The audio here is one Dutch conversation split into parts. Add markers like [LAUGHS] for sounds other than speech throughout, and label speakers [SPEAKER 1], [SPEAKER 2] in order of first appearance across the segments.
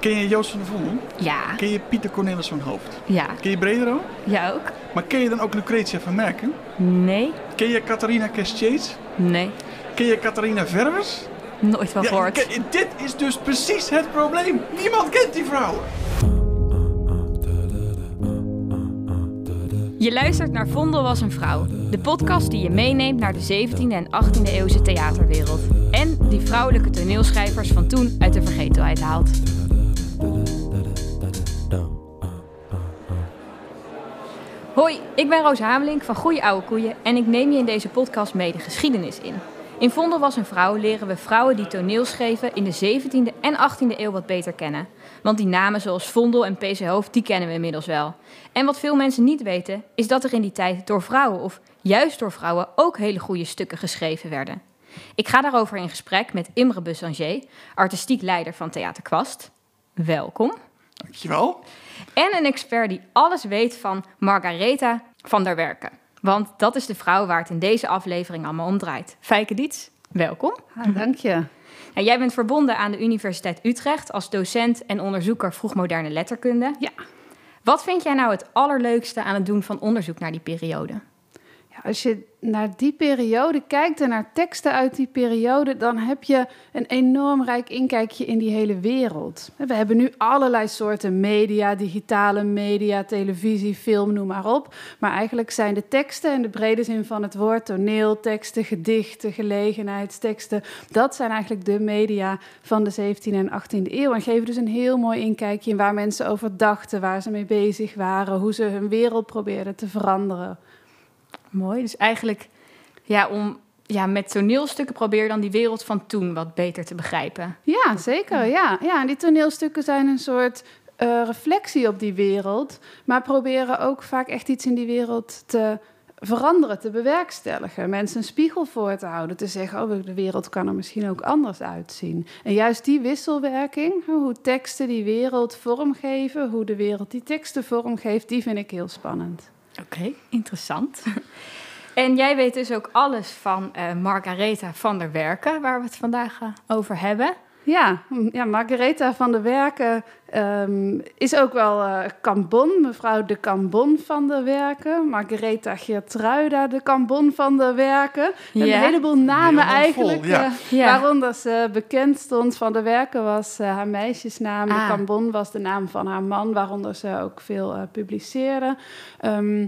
[SPEAKER 1] Ken je Joost van der Vondel?
[SPEAKER 2] Ja.
[SPEAKER 1] Ken je Pieter Cornelis van Hoofd?
[SPEAKER 2] Ja.
[SPEAKER 1] Ken je Bredero?
[SPEAKER 2] Ja ook?
[SPEAKER 1] Maar ken je dan ook Lucretia van Merken?
[SPEAKER 2] Nee.
[SPEAKER 1] Ken je Catharina Kestjeets?
[SPEAKER 2] Nee.
[SPEAKER 1] Ken je Catharina Verwers?
[SPEAKER 2] Nooit van
[SPEAKER 1] Ja,
[SPEAKER 2] gehoord.
[SPEAKER 1] dit is dus precies het probleem. Niemand kent die vrouwen.
[SPEAKER 2] Je luistert naar Vondel was een vrouw. De podcast die je meeneemt naar de 17e en 18e eeuwse theaterwereld. En die vrouwelijke toneelschrijvers van toen uit de vergetelheid haalt. Hoi, ik ben Roos Hamelink van Goeie Oude Koeien en ik neem je in deze podcast mee de geschiedenis in. In Vondel was een vrouw leren we vrouwen die toneel schreven in de 17e en 18e eeuw wat beter kennen. Want die namen zoals Vondel en PC Hoofd, die kennen we inmiddels wel. En wat veel mensen niet weten, is dat er in die tijd door vrouwen of juist door vrouwen ook hele goede stukken geschreven werden. Ik ga daarover in gesprek met Imre Bussanger, artistiek leider van Theater Kwast. Welkom.
[SPEAKER 1] Dankjewel.
[SPEAKER 2] En een expert die alles weet van Margaretha van der Werken. Want dat is de vrouw waar het in deze aflevering allemaal om draait. Fijke Diets, welkom.
[SPEAKER 3] Ah, dank je.
[SPEAKER 2] En jij bent verbonden aan de Universiteit Utrecht als docent en onderzoeker vroegmoderne letterkunde.
[SPEAKER 3] Ja.
[SPEAKER 2] Wat vind jij nou het allerleukste aan het doen van onderzoek naar die periode?
[SPEAKER 3] Als je naar die periode kijkt en naar teksten uit die periode, dan heb je een enorm rijk inkijkje in die hele wereld. We hebben nu allerlei soorten media, digitale media, televisie, film, noem maar op. Maar eigenlijk zijn de teksten in de brede zin van het woord, toneelteksten, gedichten, gelegenheidsteksten, dat zijn eigenlijk de media van de 17e en 18e eeuw. En geven dus een heel mooi inkijkje in waar mensen over dachten, waar ze mee bezig waren, hoe ze hun wereld probeerden te veranderen.
[SPEAKER 2] Mooi, dus eigenlijk ja, om, ja, met toneelstukken probeer dan die wereld van toen wat beter te begrijpen.
[SPEAKER 3] Ja, zeker. Ja. Ja, en die toneelstukken zijn een soort eh, reflectie op die wereld, maar proberen ook vaak echt iets in die wereld te veranderen, te bewerkstelligen. Mensen een spiegel voor te houden, te zeggen, oh, de wereld kan er misschien ook anders uitzien. En juist die wisselwerking, hoe teksten die wereld vormgeven, hoe de wereld die teksten vormgeeft, die vind ik heel spannend.
[SPEAKER 2] Oké, interessant. En jij weet dus ook alles van eh Margaretha van der Werken, waar we het vandaag eh, over hebben.
[SPEAKER 3] Ja, ja Margaretha van der Werken ehm, is ook wel eh Cambon, mevrouw de Cambon van der Werken. Margaretha Geertruida de Cambon van der Werken.
[SPEAKER 2] Ja.
[SPEAKER 3] Een heleboel namen
[SPEAKER 1] Helemaal vol,
[SPEAKER 3] eigenlijk,
[SPEAKER 1] ja.
[SPEAKER 3] eh,
[SPEAKER 2] Ja.
[SPEAKER 3] waaronder ze bekend stond. Van der Werken was eh, haar meisjesnaam,
[SPEAKER 2] Ah.
[SPEAKER 3] de Cambon was de naam van haar man, waaronder ze ook veel eh, publiceerde. Ehm,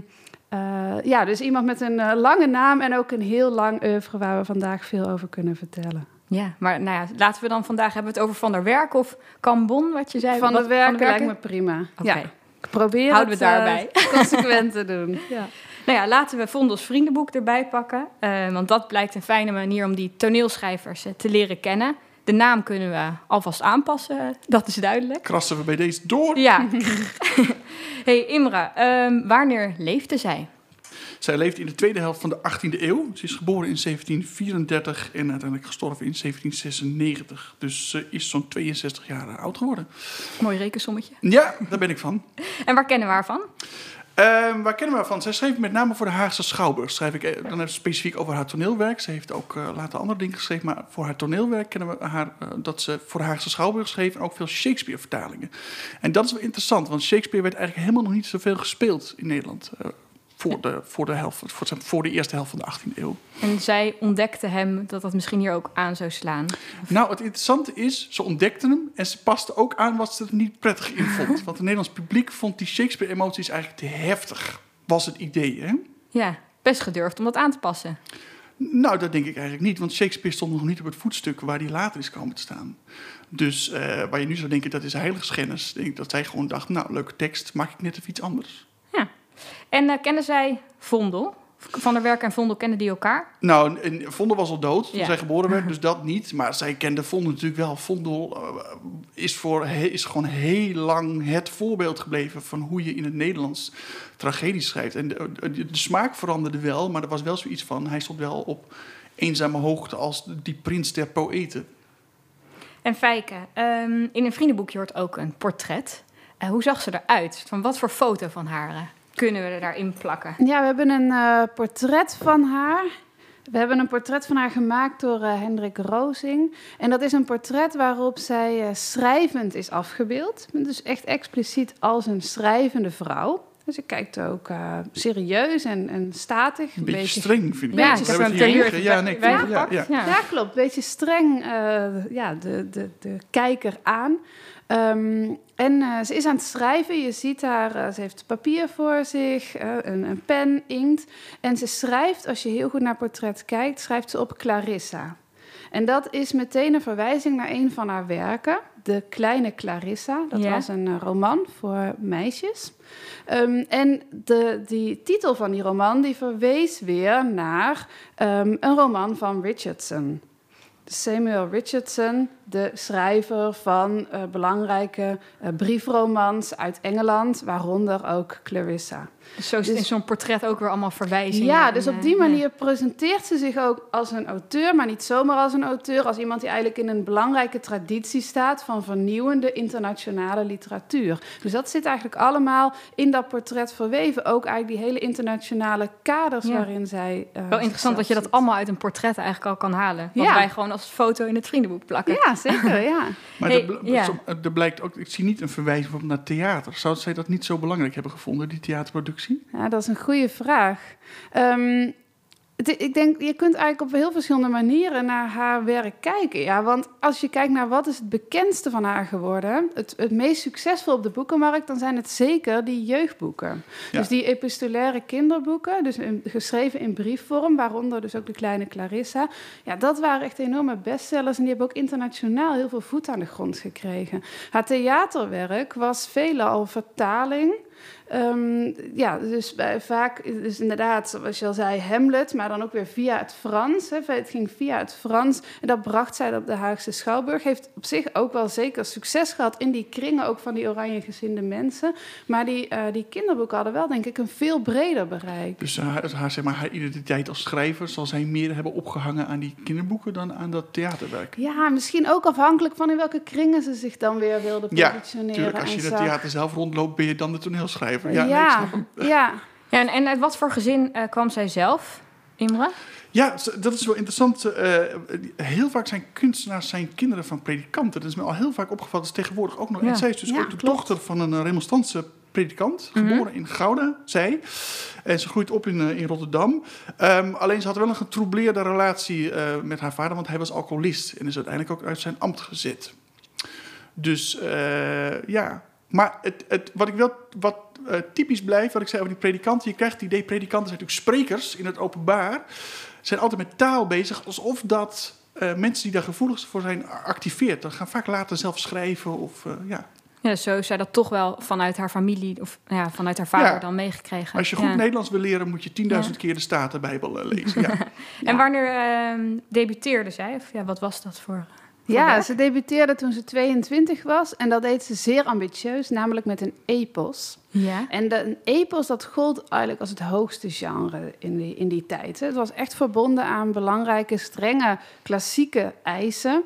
[SPEAKER 3] eh, ja, dus iemand met een lange naam en ook een heel lang oeuvre waar we vandaag veel over kunnen vertellen.
[SPEAKER 2] Ja, maar nou ja, laten we dan vandaag hebben we het over Van der Werken of Cambon, wat je zei.
[SPEAKER 3] Van
[SPEAKER 2] Wat-
[SPEAKER 3] de werken lijkt me prima.
[SPEAKER 2] Oké.
[SPEAKER 3] Ja, ik probeer
[SPEAKER 2] Houden we
[SPEAKER 3] het, eh,
[SPEAKER 2] daarbij. [LAUGHS] [LAUGHS]
[SPEAKER 3] consequent te doen. Ja.
[SPEAKER 2] Nou ja, laten we Vondels vriendenboek erbij pakken. eh, want dat blijkt een fijne manier om die toneelschrijvers eh, te leren kennen. De naam kunnen we alvast aanpassen, dat is duidelijk.
[SPEAKER 1] Krassen we bij deze door.
[SPEAKER 2] Ja. [LAUGHS] hey Imra, ehm, wanneer leefde zij?
[SPEAKER 1] Zij leeft in de tweede helft van de 18e eeuw. Ze is geboren in 1734 en uiteindelijk gestorven in 1796. Dus ze is zo'n 62 jaar oud geworden.
[SPEAKER 2] Mooi rekensommetje.
[SPEAKER 1] Ja, daar ben ik van. [LAUGHS]
[SPEAKER 2] En waar kennen we haar van?
[SPEAKER 1] Ehm, waar kennen we haar van? Zij schreef met name voor de Haagse Schouwburg. Schrijf ik eh, dan even specifiek over haar toneelwerk. Ze heeft ook eh, later andere dingen geschreven, maar voor haar toneelwerk kennen we haar eh, dat ze voor de Haagse Schouwburg schreef en ook veel Shakespeare-vertalingen. En dat is wel interessant, want Shakespeare werd eigenlijk helemaal nog niet zoveel gespeeld in Nederland. Voor, de, voor, de helft, voor, voor de eerste helft van de 18e eeuw.
[SPEAKER 2] En zij ontdekte hem dat dat misschien hier ook aan zou slaan.
[SPEAKER 1] Nou, het interessante is, ze ontdekte hem en ze paste ook aan wat ze er niet prettig in vond. [LAUGHS] Want het Nederlands publiek vond die Shakespeare-emoties eigenlijk te heftig, was het idee. Hè?
[SPEAKER 2] Ja, best gedurfd om dat aan te passen.
[SPEAKER 1] Nou, dat denk ik eigenlijk niet, want Shakespeare stond nog niet op het voetstuk waar hij later is komen te staan. Dus eh, waar je nu zou denken dat is heiligschennis, denk ik dat zij gewoon dacht, nou, leuke tekst, maak ik net even iets anders.
[SPEAKER 2] En eh kenden zij Vondel? Van der Werken en Vondel kenden die elkaar?
[SPEAKER 1] Nou, en Vondel was al dood toen
[SPEAKER 2] Ja.
[SPEAKER 1] zij geboren werd, dus dat niet. Maar zij kende Vondel natuurlijk wel. Vondel eh, is, voor, is gewoon heel lang het voorbeeld gebleven van hoe je in het Nederlands tragedies schrijft. En de, de, de smaak veranderde wel, maar er was wel zoiets van, hij stond wel op eenzame hoogte als die prins der poëten.
[SPEAKER 2] En Fijke, ehm, in een vriendenboekje hoort ook een portret. Eh, hoe zag ze eruit? Van wat voor foto van haar eh, kunnen we er daarin plakken?
[SPEAKER 3] Ja, we hebben een eh, portret van haar. We hebben een portret van haar gemaakt door uh, Hendrik Rozing. En dat is een portret waarop zij uh, schrijvend is afgebeeld. Dus echt expliciet als een schrijvende vrouw. Dus ik kijkt ook uh, serieus en, en statig.
[SPEAKER 1] Een beetje, beetje streng, vind ik.
[SPEAKER 2] Ja, ik heb een
[SPEAKER 1] ja, nee,
[SPEAKER 3] ja, ja, ja. ja, klopt. Een beetje streng uh, ja, de, de, de kijker aan. Um, en uh, ze is aan het schrijven. Je ziet haar, uh, ze heeft papier voor zich, uh, een, een, pen, inkt. En ze schrijft, als je heel goed naar het portret kijkt, schrijft ze op Clarissa. En dat is meteen een verwijzing naar een van haar werken, De Kleine Clarissa. Dat ja. was een roman voor meisjes. Um, en de, die titel van die roman die verwees weer naar um, een roman van Richardson. Samuel Richardson, de schrijver van uh, belangrijke uh, briefromans uit Engeland, waaronder ook Clarissa.
[SPEAKER 2] Dus zo is dus, in zo'n portret ook weer allemaal verwijzingen.
[SPEAKER 3] Ja, dus op die manier presenteert ze zich ook als een auteur, maar niet zomaar als een auteur, als iemand die eigenlijk in een belangrijke traditie staat van vernieuwende internationale literatuur. Dus dat zit eigenlijk allemaal in dat portret verweven. Ook eigenlijk die hele internationale kaders ja. waarin zij.
[SPEAKER 2] Uh, Wel interessant dat je dat allemaal uit een portret eigenlijk al kan halen. Wat ja. wij gewoon als foto in het vriendenboek plakken.
[SPEAKER 3] Ja, zeker, ja. [LAUGHS]
[SPEAKER 1] maar hey, er, ja. er, blijkt ook, ik zie niet een verwijzing naar theater. Zou zij dat niet zo belangrijk hebben gevonden, die theaterproductie?
[SPEAKER 3] Ja, dat is een goede vraag. Um, ik denk, je kunt eigenlijk op heel verschillende manieren naar haar werk kijken. Ja, want als je kijkt naar wat is het bekendste van haar geworden, het, het meest succesvol op de boekenmarkt, dan zijn het zeker die jeugdboeken. Dus die epistolaire kinderboeken, dus geschreven in briefvorm, waaronder dus ook de kleine Clarissa. Ja, dat waren echt enorme bestsellers en die hebben ook internationaal heel veel voet aan de grond gekregen. Haar theaterwerk was veelal vertaling. Um, ja, dus bij, vaak, dus inderdaad, zoals je al zei, Hamlet, maar dan ook weer via het Frans. Hè. Het ging via het Frans en dat bracht zij op de Haagse Schouwburg. Heeft op zich ook wel zeker succes gehad in die kringen, ook van die oranje gezinde mensen. Maar die, uh, die kinderboeken hadden wel, denk ik, een veel breder bereik.
[SPEAKER 1] Dus haar, haar, zeg maar, haar identiteit als schrijver zal zij meer hebben opgehangen aan die kinderboeken dan aan dat theaterwerk?
[SPEAKER 3] Ja, misschien ook afhankelijk van in welke kringen ze zich dan weer wilde positioneren. Ja,
[SPEAKER 1] natuurlijk. Als je in het theater zelf rondloopt, ben je dan de toneelschrijver.
[SPEAKER 3] Ja, ja, ja. ja.
[SPEAKER 2] en, en uit wat voor gezin uh, kwam zij zelf, Imre?
[SPEAKER 1] Ja, dat is wel interessant. Uh, heel vaak zijn kunstenaars zijn kinderen van predikanten. Dat is me al heel vaak opgevallen. Dat is tegenwoordig ook nog. Ja. En zij is dus ook de klopt. dochter van een remonstrantse predikant, mm -hmm. geboren in Gouda, zij. En ze groeit op in, uh, in Rotterdam. Um, alleen ze had wel een getroubleerde relatie uh, met haar vader, want hij was alcoholist en is uiteindelijk ook uit zijn ambt gezet. Dus uh, ja, maar het, het, wat ik wel wat uh, typisch blijft, wat ik zei over die predikanten. Je krijgt het idee, predikanten zijn natuurlijk sprekers in het openbaar. Zijn altijd met taal bezig, alsof dat uh, mensen die daar gevoelig voor zijn activeert. Dan gaan vaak later zelf schrijven of uh, ja.
[SPEAKER 2] Ja, zo is zij dat toch wel vanuit haar familie of ja, vanuit haar vader ja. dan meegekregen.
[SPEAKER 1] Als je goed
[SPEAKER 2] ja.
[SPEAKER 1] Nederlands wil leren, moet je 10.000 ja. keer de Statenbijbel lezen. [LAUGHS] Ja.
[SPEAKER 2] en wanneer uh, debuteerde zij? Of ja, wat was dat voor?
[SPEAKER 3] Ja, ze debuteerde toen ze 22 was en dat deed ze zeer ambitieus, namelijk met een epos.
[SPEAKER 2] Ja.
[SPEAKER 3] En de, een epos dat gold eigenlijk als het hoogste genre in die, in die tijd. Het was echt verbonden aan belangrijke, strenge, klassieke eisen.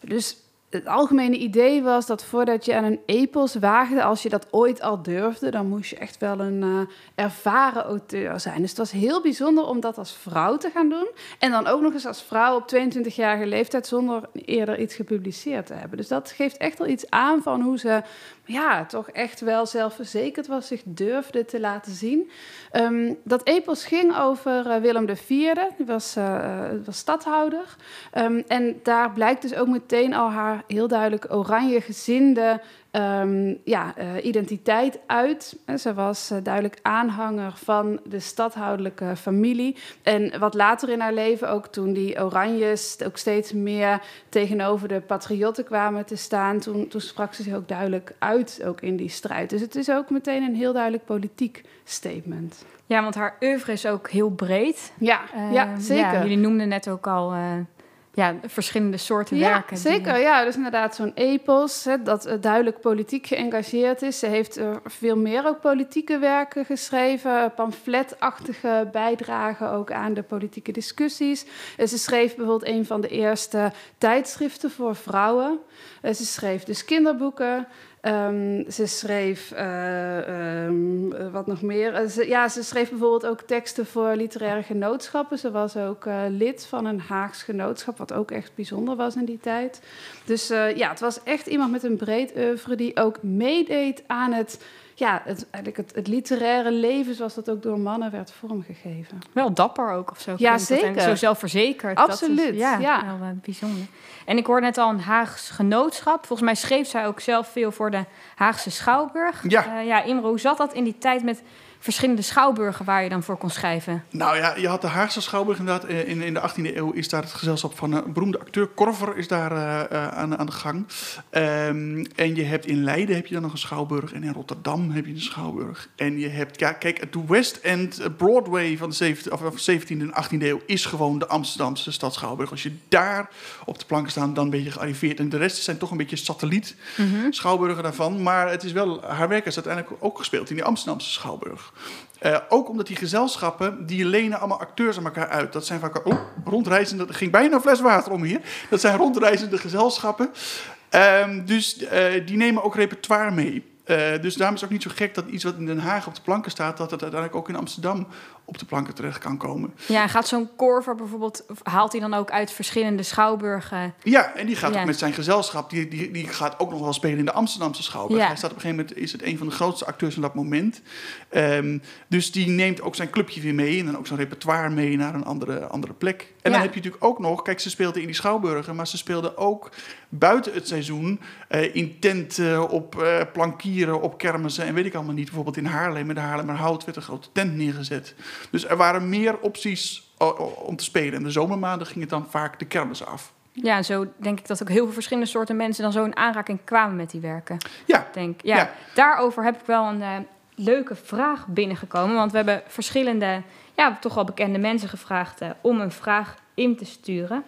[SPEAKER 3] Dus het algemene idee was dat voordat je aan een epos waagde, als je dat ooit al durfde, dan moest je echt wel een uh, ervaren auteur zijn. Dus het was heel bijzonder om dat als vrouw te gaan doen. En dan ook nog eens als vrouw op 22-jarige leeftijd zonder eerder iets gepubliceerd te hebben. Dus dat geeft echt wel iets aan van hoe ze ja, toch echt wel zelfverzekerd was, zich durfde te laten zien. Um, dat epos ging over uh, Willem IV, die was, uh, was stadhouder. Um, en daar blijkt dus ook meteen al haar heel duidelijk oranje gezinde um, ja, uh, identiteit uit. Ze was uh, duidelijk aanhanger van de stadhoudelijke familie. En wat later in haar leven, ook toen die Oranjes ook steeds meer tegenover de patriotten kwamen te staan, toen, toen sprak ze zich ook duidelijk uit, ook in die strijd. Dus het is ook meteen een heel duidelijk politiek statement.
[SPEAKER 2] Ja, want haar oeuvre is ook heel breed.
[SPEAKER 3] Ja, uh, ja zeker. Ja,
[SPEAKER 2] jullie noemden net ook al ja, verschillende soorten
[SPEAKER 3] ja,
[SPEAKER 2] werken.
[SPEAKER 3] Zeker, die... ja. Dus inderdaad zo'n epos, hè, dat uh, duidelijk politiek geëngageerd is. Ze heeft uh, veel meer ook politieke werken geschreven, pamfletachtige bijdragen ook aan de politieke discussies. Uh, ze schreef bijvoorbeeld een van de eerste tijdschriften voor vrouwen. ze schreef dus kinderboeken. Ehm, ze schreef, eh, ehm, wat nog meer? Eh, ze, ja, ze schreef bijvoorbeeld ook teksten voor literaire genootschappen. Ze was ook eh, lid van een Haags genootschap, wat ook echt bijzonder was in die tijd. Dus ja, het was echt iemand met een breed oeuvre die ook meedeed aan het ja, het, eigenlijk het, het, literaire leven zoals dat ook door mannen werd vormgegeven.
[SPEAKER 2] Wel dapper ook of zo.
[SPEAKER 3] Ja, zeker.
[SPEAKER 2] zo zelfverzekerd.
[SPEAKER 3] Absoluut,
[SPEAKER 2] dat is, ja.
[SPEAKER 3] ja.
[SPEAKER 2] Wel, uh, bijzonder. En ik hoorde net al een Haags genootschap. Volgens mij schreef zij ook zelf veel voor de Haagse Schouwburg.
[SPEAKER 1] Ja.
[SPEAKER 2] Uh, ja, Imro, hoe zat dat in die tijd met verschillende schouwburgen waar je dan voor kon schrijven?
[SPEAKER 1] Nou ja, je had de Haagse Schouwburg inderdaad. Eh, in, in de 18e eeuw is daar het gezelschap van een beroemde acteur Korver is daar uh, aan, aan de gang. Um, en je hebt in Leiden heb je dan nog een schouwburg. En in Rotterdam heb je een schouwburg. En je hebt, ja, kijk, het West End Broadway van de 17e, of 17e en 18e eeuw is gewoon de Amsterdamse stad Schouwburg. Als je daar op de planken staat, dan ben je gearriveerd. En de rest zijn toch een beetje satelliet mm -hmm. schouwburgen daarvan. Maar het is wel, haar werk is uiteindelijk ook gespeeld in die Amsterdamse schouwburg. Uh, ook omdat die gezelschappen, die lenen allemaal acteurs aan elkaar uit. Dat zijn vaak oh, rondreizende, er ging bijna een fles water om hier. Dat zijn rondreizende gezelschappen. Um, dus uh, die nemen ook repertoire mee. Uh, dus daarom is het ook niet zo gek dat iets wat in Den Haag op de planken staat, dat het uiteindelijk ook in Amsterdam op de planken terecht kan komen.
[SPEAKER 2] Ja, gaat zo'n korver bijvoorbeeld, haalt hij dan ook uit verschillende schouwburgen?
[SPEAKER 1] Ja, en die gaat ja. ook met zijn gezelschap, die, die, die gaat ook nog wel spelen in de Amsterdamse schouwburg. Ja. Hij staat op een gegeven moment, is het een van de grootste acteurs van dat moment. Um, dus die neemt ook zijn clubje weer mee en dan ook zijn repertoire mee naar een andere, andere plek. En dan heb je natuurlijk ook nog, kijk, ze speelde in die schouwburgen, maar ze speelde ook buiten het seizoen uh, in tenten, op uh, plankieren, op kermissen en weet ik allemaal niet. Bijvoorbeeld in Haarlem, met de Haarlemmerhout werd een grote tent neergezet. Dus er waren meer opties om te spelen. En de zomermaanden ging het dan vaak de kermis af.
[SPEAKER 2] Ja, en zo denk ik dat ook heel veel verschillende soorten mensen dan zo in aanraking kwamen met die werken.
[SPEAKER 1] Ja.
[SPEAKER 2] Denk, ja, ja. Daarover heb ik wel een uh, leuke vraag binnengekomen. Want we hebben verschillende, ja, toch wel bekende mensen gevraagd uh, om een vraag in te sturen.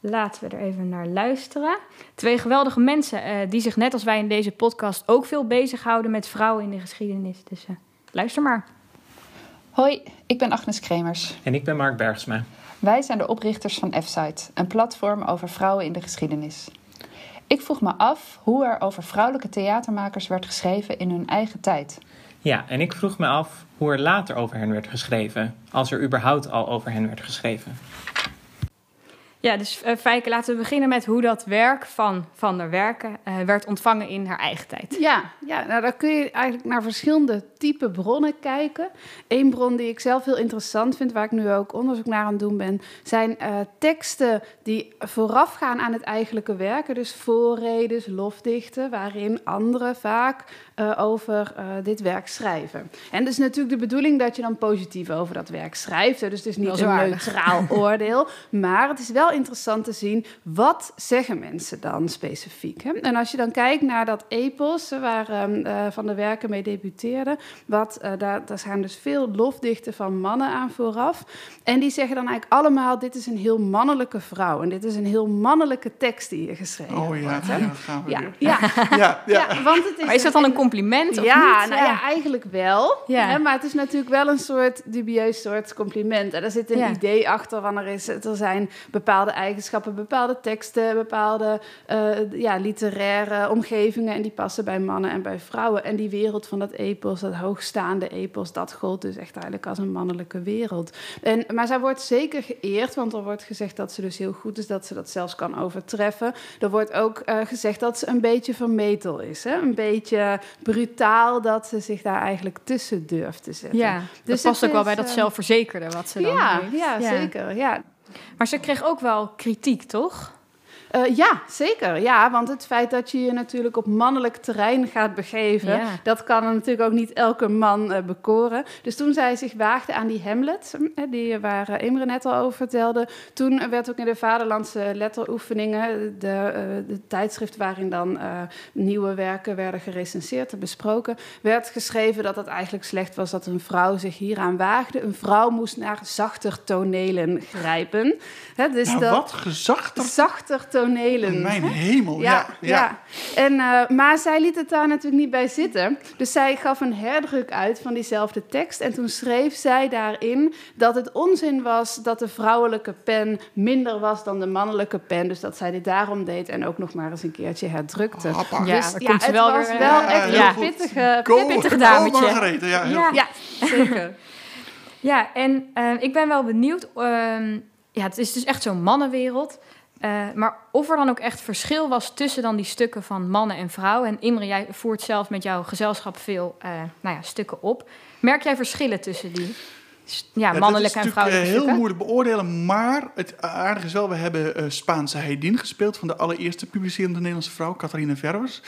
[SPEAKER 2] Laten we er even naar luisteren. Twee geweldige mensen uh, die zich net als wij in deze podcast ook veel bezighouden met vrouwen in de geschiedenis. Dus luister maar.
[SPEAKER 4] Hoi, ik ben Agnes Kremers.
[SPEAKER 5] En ik ben Mark Bergsma.
[SPEAKER 4] Wij zijn de oprichters van F-Site, een platform over vrouwen in de geschiedenis. Ik vroeg me af hoe er over vrouwelijke theatermakers werd geschreven in hun eigen tijd.
[SPEAKER 5] Ja, en ik vroeg me af hoe er later over hen werd geschreven, als er überhaupt al over hen werd geschreven.
[SPEAKER 2] Ja, dus uh, Fijke, laten we beginnen met hoe dat werk van Van der Werken uh, werd ontvangen in haar eigen tijd.
[SPEAKER 3] Ja, ja nou, dan kun je eigenlijk naar verschillende type bronnen kijken. Eén bron die ik zelf heel interessant vind, waar ik nu ook onderzoek naar aan het doen ben, zijn uh, teksten die voorafgaan aan het eigenlijke werken. Dus voorredes, lofdichten, waarin anderen vaak over dit werk schrijven. En het is natuurlijk de bedoeling dat je dan positief over dat werk schrijft. Dus het is niet een neutraal [LAUGHS] oordeel, maar het is wel interessant te zien, wat zeggen mensen dan specifiek? Hè? En als je dan kijkt naar dat epos, waar uh, Van der Werken mee debuteerde, wat, uh, daar, daar zijn dus veel lofdichten van mannen aan vooraf. En die zeggen dan eigenlijk allemaal, dit is een heel mannelijke vrouw. En dit is een heel mannelijke tekst die je geschreven
[SPEAKER 1] oh, ja,
[SPEAKER 3] wordt.
[SPEAKER 1] Hè? Ja, gaan we
[SPEAKER 3] ja,
[SPEAKER 1] weer.
[SPEAKER 3] ja. [LAUGHS]
[SPEAKER 1] ja, ja.
[SPEAKER 3] ja, want het is
[SPEAKER 2] maar is dat dan een compliment of
[SPEAKER 3] ja,
[SPEAKER 2] niet?
[SPEAKER 3] Nou ja, eigenlijk wel.
[SPEAKER 2] Ja.
[SPEAKER 3] Hè, maar het is natuurlijk wel een soort dubieus soort compliment. En er zit een
[SPEAKER 2] Ja.
[SPEAKER 3] idee achter, want er, is, er zijn bepaalde eigenschappen, bepaalde teksten, bepaalde eh, ja, literaire omgevingen. En die passen bij mannen en bij vrouwen. En die wereld van dat epos, dat hoogstaande epos, dat gold dus echt eigenlijk als een mannelijke wereld. En, maar zij wordt zeker geëerd, want er wordt gezegd dat ze dus heel goed is, dat ze dat zelfs kan overtreffen. Er wordt ook eh, gezegd dat ze een beetje vermetel is. Hè? Een beetje brutaal dat ze zich daar eigenlijk tussen durft te zetten.
[SPEAKER 2] Ja,
[SPEAKER 3] Dus
[SPEAKER 2] dat past ook wel bij dat
[SPEAKER 3] eh,
[SPEAKER 2] zelfverzekerde wat ze dan
[SPEAKER 3] Ja,
[SPEAKER 2] heeft.
[SPEAKER 3] ja, zeker. Ja.
[SPEAKER 2] Maar ze kreeg ook wel kritiek, toch?
[SPEAKER 3] Eh, ja, zeker. Ja, want het feit dat je je natuurlijk op mannelijk terrein gaat begeven,
[SPEAKER 2] Ja.
[SPEAKER 3] dat kan natuurlijk ook niet elke man eh, bekoren. Dus toen zij zich waagde aan die Hamlet, eh, die, waar Imre net al over vertelde, toen werd ook in de vaderlandse letteroefeningen, de, eh, de tijdschrift waarin dan eh, nieuwe werken werden gerecenseerd en besproken, werd geschreven dat het eigenlijk slecht was dat een vrouw zich hieraan waagde. Een vrouw moest naar zachter tonelen grijpen. Hè, dus
[SPEAKER 1] Nou,
[SPEAKER 3] dat,
[SPEAKER 1] wat gezachter.
[SPEAKER 3] zachter tonelen. Tonelen.
[SPEAKER 1] Mijn hemel, ja. ja,
[SPEAKER 3] ja. En, eh, maar zij liet het daar natuurlijk niet bij zitten. Dus zij gaf een herdruk uit van diezelfde tekst. En toen schreef zij daarin dat het onzin was dat de vrouwelijke pen minder was dan de mannelijke pen. Dus dat zij dit daarom deed en ook nog maar eens een keertje herdrukte.
[SPEAKER 2] Ja,
[SPEAKER 3] dus
[SPEAKER 2] komt
[SPEAKER 3] het
[SPEAKER 2] wel
[SPEAKER 3] was
[SPEAKER 2] weer,
[SPEAKER 3] wel echt
[SPEAKER 1] heel
[SPEAKER 3] een pittige,
[SPEAKER 1] Go,
[SPEAKER 2] pittig
[SPEAKER 1] go,
[SPEAKER 2] dametje.
[SPEAKER 1] Ja. heel
[SPEAKER 2] Ja.
[SPEAKER 1] goed.
[SPEAKER 3] Ja, zeker.
[SPEAKER 2] Ja, en eh, ik ben wel benieuwd. ehm, ja, het is dus echt zo'n mannenwereld. Eh, maar of er dan ook echt verschil was tussen dan die stukken van mannen en vrouwen. En Imre, jij voert zelf met jouw gezelschap veel eh, nou ja, stukken op. Merk jij verschillen tussen die ja,
[SPEAKER 1] Ja,
[SPEAKER 2] mannelijke en
[SPEAKER 1] is eh, heel
[SPEAKER 2] stukken?
[SPEAKER 1] moeilijk beoordelen, maar het aardige is wel, we hebben eh, Spaanse Heidin gespeeld van de allereerste publicerende Nederlandse vrouw, Catharina Verwers.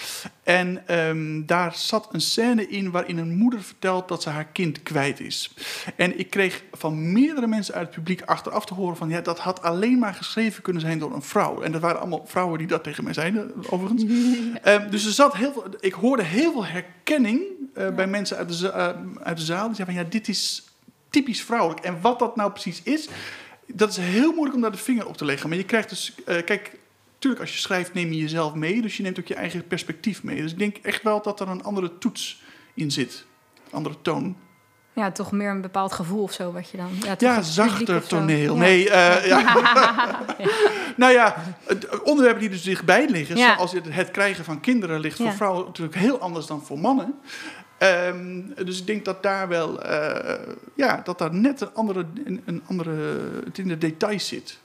[SPEAKER 1] En ehm, daar zat een scène in waarin een moeder vertelt dat ze haar kind kwijt is. En ik kreeg van meerdere mensen uit het publiek achteraf te horen van, ja, dat had alleen maar geschreven kunnen zijn door een vrouw. En dat waren allemaal vrouwen die dat tegen mij zeiden, overigens. [LAUGHS] Ehm, dus er zat heel veel, ik hoorde heel veel herkenning eh, bij mensen uit de, uit de zaal. Die zeiden van, ja, dit is typisch vrouwelijk. En wat dat nou precies is, dat is heel moeilijk om daar de vinger op te leggen. Maar je krijgt dus, eh, kijk, natuurlijk als je schrijft neem je jezelf mee, dus je neemt ook je eigen perspectief mee. Dus ik denk echt wel dat er een andere toets in zit, een andere toon.
[SPEAKER 2] Ja, toch meer een bepaald gevoel of zo wat je dan... Ja,
[SPEAKER 1] zachter toneel.
[SPEAKER 2] Ja.
[SPEAKER 1] Nee, eh, ja. [LAUGHS] nou ja, het- onderwerpen die dus dichtbij liggen, zoals het, krijgen van kinderen, ligt voor vrouwen natuurlijk heel anders dan voor mannen. Ehm, dus ik denk dat daar wel, eh, ja, dat daar net een andere, een, een andere, het in de details zit.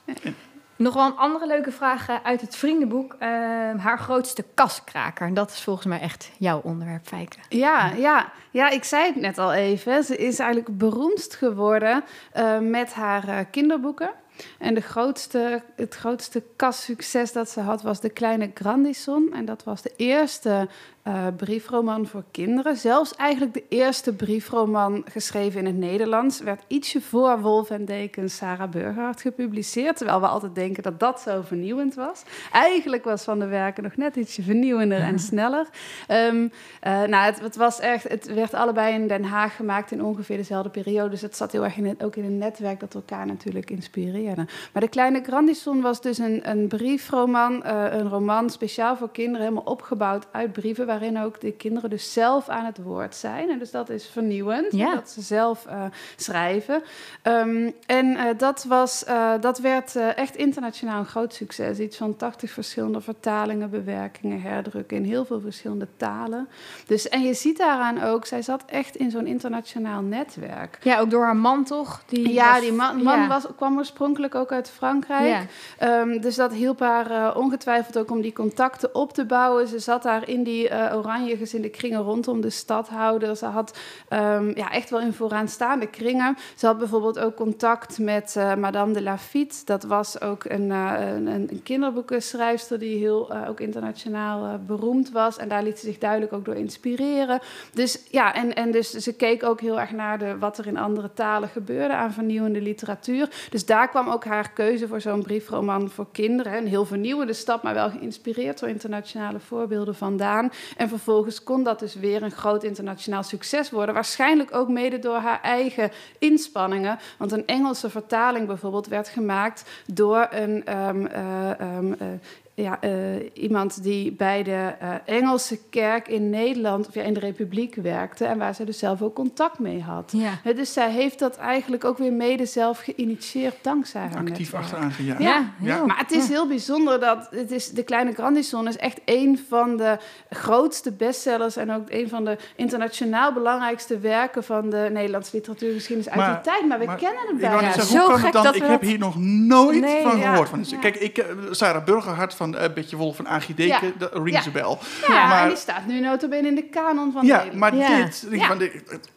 [SPEAKER 2] Nog wel een andere leuke vraag eh, uit het vriendenboek. Ehm, haar grootste kaskraker. Dat is volgens mij echt jouw onderwerp, Fijke.
[SPEAKER 3] Ja, ja, ja, ik zei het net al even. Ze is eigenlijk beroemdst geworden eh, met haar kinderboeken. En de grootste, het grootste kassucces dat ze had was De Kleine Grandison. En dat was de eerste eh, briefroman voor kinderen. Zelfs eigenlijk de eerste briefroman geschreven in het Nederlands. Werd ietsje voor Wolf en Dekens Sarah Burgerhart gepubliceerd. Terwijl we altijd denken dat dat zo vernieuwend was. Eigenlijk was Van de Werken nog net ietsje vernieuwender en sneller. Ehm, eh, nou, het, het was echt, het werd allebei in Den Haag gemaakt in ongeveer dezelfde periode. Dus het zat heel erg in het, ook in een netwerk dat elkaar natuurlijk inspireerde. Maar De Kleine Grandison was dus een, een briefroman, eh, een roman speciaal voor kinderen, helemaal opgebouwd uit brieven, waarin ook de kinderen dus zelf aan het woord zijn. En dus dat is vernieuwend,
[SPEAKER 2] Ja.
[SPEAKER 3] dat ze zelf eh, schrijven. Ehm, en eh, dat, was, eh, dat werd echt internationaal een groot succes. Iets van 80 verschillende vertalingen, bewerkingen, herdrukken in heel veel verschillende talen. Dus, en je ziet daaraan ook, zij zat echt in zo'n internationaal netwerk.
[SPEAKER 2] Ja, ook door haar man toch? Die
[SPEAKER 3] Ja,
[SPEAKER 2] was-
[SPEAKER 3] die man, man
[SPEAKER 2] ja.
[SPEAKER 3] was, kwam oorspronkelijk ook uit Frankrijk.
[SPEAKER 2] Ja.
[SPEAKER 3] Ehm, dus dat hielp haar ongetwijfeld ook om die contacten op te bouwen. Ze zat daar in die gezinde kringen rondom de stadhouder. Ze had ehm, ja, echt wel in vooraanstaande kringen. Ze had bijvoorbeeld ook contact met eh, Madame de Lafitte. Dat was ook een, eh, een, een kinderboekenschrijfster die heel ook internationaal beroemd was. En daar liet ze zich duidelijk ook door inspireren. Dus ja, en, en dus ze keek ook heel erg naar de, wat er in andere talen gebeurde aan vernieuwende literatuur. Dus daar kwam ook haar keuze voor zo'n briefroman voor kinderen. Een heel vernieuwende stap, maar wel geïnspireerd door internationale voorbeelden vandaan. En vervolgens kon dat dus weer een groot internationaal succes worden. Waarschijnlijk ook mede door haar eigen inspanningen. Want een Engelse vertaling bijvoorbeeld werd gemaakt door een ehm, eh, ehm, eh, ja, eh, iemand die bij de eh, Engelse kerk in Nederland, of ja, in de Republiek werkte. En waar ze dus zelf ook contact mee had.
[SPEAKER 2] Ja.
[SPEAKER 3] Dus zij heeft dat eigenlijk ook weer mede zelf geïnitieerd dankzij haar
[SPEAKER 1] Actief
[SPEAKER 3] netwerk.
[SPEAKER 1] achteraan gejaagd.
[SPEAKER 2] Ja,
[SPEAKER 1] Ja.
[SPEAKER 3] Maar het is heel bijzonder dat het is, De Kleine Grandison is echt een van de grootste bestsellers en ook een van de internationaal belangrijkste werken van de Nederlandse literatuurgeschiedenis uit
[SPEAKER 1] Maar-
[SPEAKER 3] die tijd. Maar we
[SPEAKER 1] maar
[SPEAKER 3] kennen het bijna
[SPEAKER 2] Ja,
[SPEAKER 1] zeggen,
[SPEAKER 2] zo
[SPEAKER 1] kan
[SPEAKER 2] gek
[SPEAKER 1] het dan?
[SPEAKER 2] dat
[SPEAKER 1] Ik heb
[SPEAKER 2] dat-
[SPEAKER 1] hier nog nooit
[SPEAKER 2] Nee,
[SPEAKER 1] van
[SPEAKER 3] ja.
[SPEAKER 1] gehoord. Van. Dus,
[SPEAKER 3] Ja.
[SPEAKER 1] Kijk, ik, eh, Sarah Burgerhart van uh, Betje Wolf van Agie Deken,
[SPEAKER 3] Ja.
[SPEAKER 1] rings
[SPEAKER 3] Ja.
[SPEAKER 1] a bell.
[SPEAKER 3] Ja,
[SPEAKER 1] maar-
[SPEAKER 3] en die staat nu notabene in de kanon van
[SPEAKER 1] Ja, maar
[SPEAKER 2] Ja.
[SPEAKER 1] dit, van, het-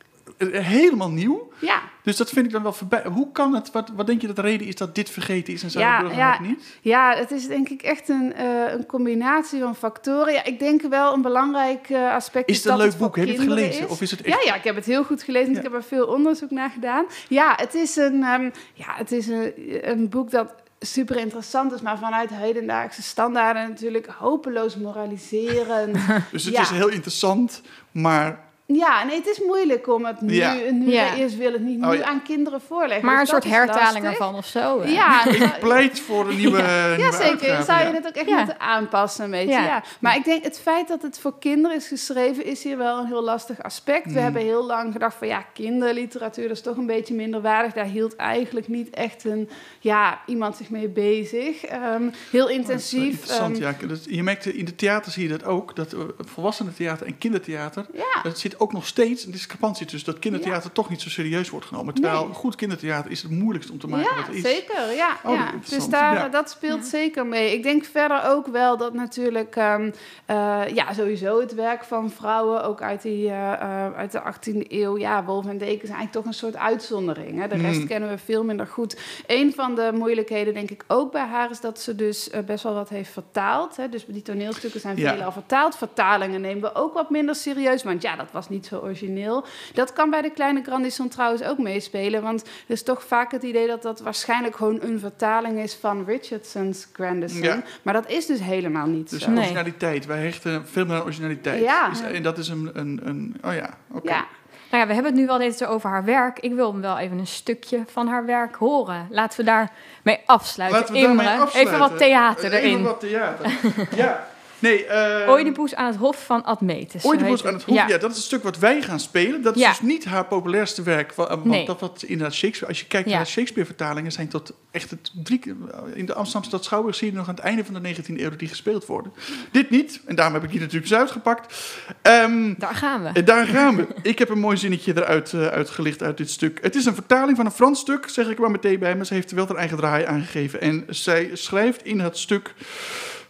[SPEAKER 1] helemaal nieuw.
[SPEAKER 3] Ja,
[SPEAKER 1] Dus dat vind ik dan wel voorbij. Hoe kan het, wat, wat denk je dat de reden is dat dit vergeten is en Sarah
[SPEAKER 3] Ja, ja.
[SPEAKER 1] niet?
[SPEAKER 3] Ja, het is denk ik echt een, eh, een combinatie van factoren. Ja, ik denk wel een belangrijk eh, aspect
[SPEAKER 1] Is het een
[SPEAKER 3] dat
[SPEAKER 1] leuk boek? Heb je het gelezen?
[SPEAKER 3] is.
[SPEAKER 1] Of is het
[SPEAKER 3] Ja,
[SPEAKER 1] echt...
[SPEAKER 3] ja, ik heb het heel goed gelezen.
[SPEAKER 1] Ja.
[SPEAKER 3] Ik heb er veel onderzoek naar gedaan. Ja, het is een, ehm, ja, het is een, een boek dat super interessant is, maar vanuit hedendaagse standaarden natuurlijk hopeloos moraliserend. [LAUGHS]
[SPEAKER 1] Dus het
[SPEAKER 3] Ja.
[SPEAKER 1] is heel interessant, maar
[SPEAKER 3] Ja, nee, het is moeilijk om het nu,
[SPEAKER 1] Ja.
[SPEAKER 3] nu
[SPEAKER 2] Ja.
[SPEAKER 3] eerst wil het niet, nu
[SPEAKER 1] Oh, ja.
[SPEAKER 3] aan kinderen voorleggen.
[SPEAKER 2] Maar een
[SPEAKER 3] Dus
[SPEAKER 2] soort hertaling
[SPEAKER 3] lastig.
[SPEAKER 2] ervan of zo. hè?
[SPEAKER 3] Ja,
[SPEAKER 1] Ik pleit voor een nieuwe, [LAUGHS]
[SPEAKER 3] ja
[SPEAKER 1] nieuwe
[SPEAKER 3] zeker. Zou je het ook echt
[SPEAKER 2] Ja.
[SPEAKER 3] moeten aanpassen, een beetje.
[SPEAKER 2] Ja.
[SPEAKER 3] Ja. Maar ik denk, het feit dat het voor kinderen is geschreven... is hier wel een heel lastig aspect. We
[SPEAKER 1] Mm.
[SPEAKER 3] hebben heel lang gedacht van... ja, kinderliteratuur dat is toch een beetje minderwaardig. Daar hield eigenlijk niet echt een, ja, iemand zich mee bezig. Ehm, heel
[SPEAKER 1] Oh,
[SPEAKER 3] intensief.
[SPEAKER 1] Interessant,
[SPEAKER 3] ehm,
[SPEAKER 1] ja. Je merkt in de theater zie je dat ook. Dat uh, volwassenentheater en kindertheater.
[SPEAKER 3] ja.
[SPEAKER 1] Zit ook nog steeds een discrepantie tussen dat kindertheater toch niet zo serieus wordt genomen. Terwijl
[SPEAKER 3] Nee.
[SPEAKER 1] goed kindertheater is het moeilijkste om te maken
[SPEAKER 3] Ja,
[SPEAKER 1] wat het is.
[SPEAKER 3] zeker. Ja,
[SPEAKER 1] Oh,
[SPEAKER 3] ja.
[SPEAKER 1] interessant.
[SPEAKER 3] Dus daar,
[SPEAKER 1] Ja.
[SPEAKER 3] dat speelt
[SPEAKER 2] Ja.
[SPEAKER 3] zeker mee. Ik denk verder ook wel dat natuurlijk... ehm, eh, ja, sowieso het werk van vrouwen, ook uit, die, eh, eh, uit de 18e eeuw... Ja, Wolf en Deken zijn eigenlijk toch een soort uitzondering. Hè? De rest
[SPEAKER 1] Hmm.
[SPEAKER 3] kennen we veel minder goed. Een van de moeilijkheden, denk ik, ook bij haar... is dat ze dus best wel wat heeft vertaald. Hè? Dus die toneelstukken zijn
[SPEAKER 1] Ja.
[SPEAKER 3] veelal vertaald. Vertalingen nemen we ook wat minder serieus... want ja, dat was niet zo origineel. Dat kan bij de Kleine Grandison trouwens ook meespelen... want er is toch vaak het idee dat dat waarschijnlijk gewoon een vertaling is van Richardson's Grandison.
[SPEAKER 1] Ja.
[SPEAKER 3] Maar dat is dus helemaal niet
[SPEAKER 1] Dus
[SPEAKER 3] zo.
[SPEAKER 2] Nee.
[SPEAKER 1] originaliteit. Wij hechten veel meer aan originaliteit.
[SPEAKER 3] Ja.
[SPEAKER 1] Dus, en dat is een... een, een oh ja, oké.
[SPEAKER 3] Ja,
[SPEAKER 2] Nou ja, we hebben het nu wel deze over haar werk. Ik wil wel even een stukje van haar werk horen. Laten we daarmee afsluiten.
[SPEAKER 1] Laten we
[SPEAKER 2] Imre,
[SPEAKER 1] afsluiten.
[SPEAKER 2] Even wat theater
[SPEAKER 1] Even
[SPEAKER 2] erin.
[SPEAKER 1] wat theater. ja. Nee, eh
[SPEAKER 2] Oedipus aan het hof van Admetus.
[SPEAKER 1] Oedipus aan het hof,
[SPEAKER 2] Ja.
[SPEAKER 1] ja. dat is het stuk wat wij gaan spelen. Dat is
[SPEAKER 2] Ja.
[SPEAKER 1] dus niet haar populairste werk. wa- Want
[SPEAKER 2] Nee.
[SPEAKER 1] dat wat inderdaad Shakespeare... Als je kijkt naar Shakespeare-vertalingen... zijn tot echt het drie keer... In de Amsterdamse stad Schouwburg zie je nog aan het einde van de 19e eeuw... die gespeeld worden. Dit niet. En daarom heb ik hier natuurlijk eens uitgepakt. Ehm,
[SPEAKER 2] Daar gaan we.
[SPEAKER 1] en daar gaan we. Ik heb een mooi zinnetje eruit eh, uitgelicht uit dit stuk. Het is een vertaling van een Frans stuk, zeg ik er maar meteen bij. Maar ze heeft er wel haar eigen draai aangegeven. En zij schrijft in het stuk...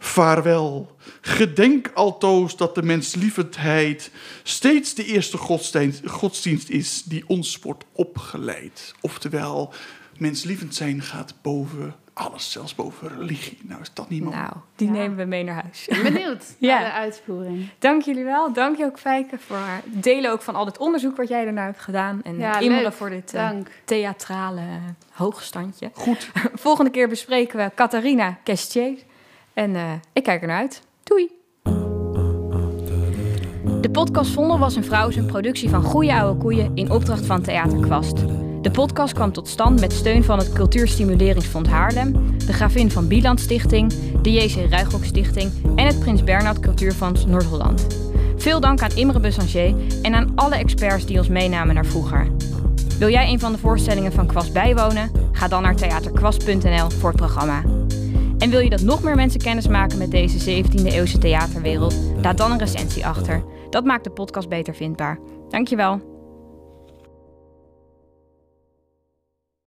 [SPEAKER 1] Vaarwel, gedenk altoos dat de menslievendheid steeds de eerste godsdienst, godsdienst is die ons wordt opgeleid. Oftewel, menslievend zijn gaat boven alles, zelfs boven religie. Nou, is dat niet mooi?
[SPEAKER 2] Nou, die
[SPEAKER 3] Ja.
[SPEAKER 2] nemen we mee naar huis.
[SPEAKER 3] benieuwd [LAUGHS]
[SPEAKER 2] Ja.
[SPEAKER 3] naar de uitvoering.
[SPEAKER 2] Dank jullie wel. Dank je ook, Fijke, voor het delen ook van al dit onderzoek wat jij ernaar hebt gedaan. En
[SPEAKER 3] Ja,
[SPEAKER 2] Imre voor dit eh,
[SPEAKER 3] Dank.
[SPEAKER 2] theatrale hoogstandje.
[SPEAKER 1] Goed. [LAUGHS]
[SPEAKER 2] Volgende keer bespreken we Catharina Kestier. En eh, ik kijk er naar uit. Doei! De podcast Vondel was een vrouw is een productie van Goeie Oude Koeien in opdracht van Theater Kwast. De podcast kwam tot stand met steun van het Cultuurstimuleringsfonds Haarlem, de Gravin van Bieland Stichting, de JC Ruigrok Stichting en het Prins Bernhard Cultuurfonds Noord-Holland. Veel dank aan Imre Bussanger en aan alle experts die ons meenamen naar vroeger. Wil jij een van de voorstellingen van Kwast bijwonen? Ga dan naar theaterkwast.nl voor het programma. En wil je dat nog meer mensen kennis maken met deze 17e eeuwse theaterwereld? Laat dan een recensie achter. Dat maakt de podcast beter vindbaar. Dankjewel.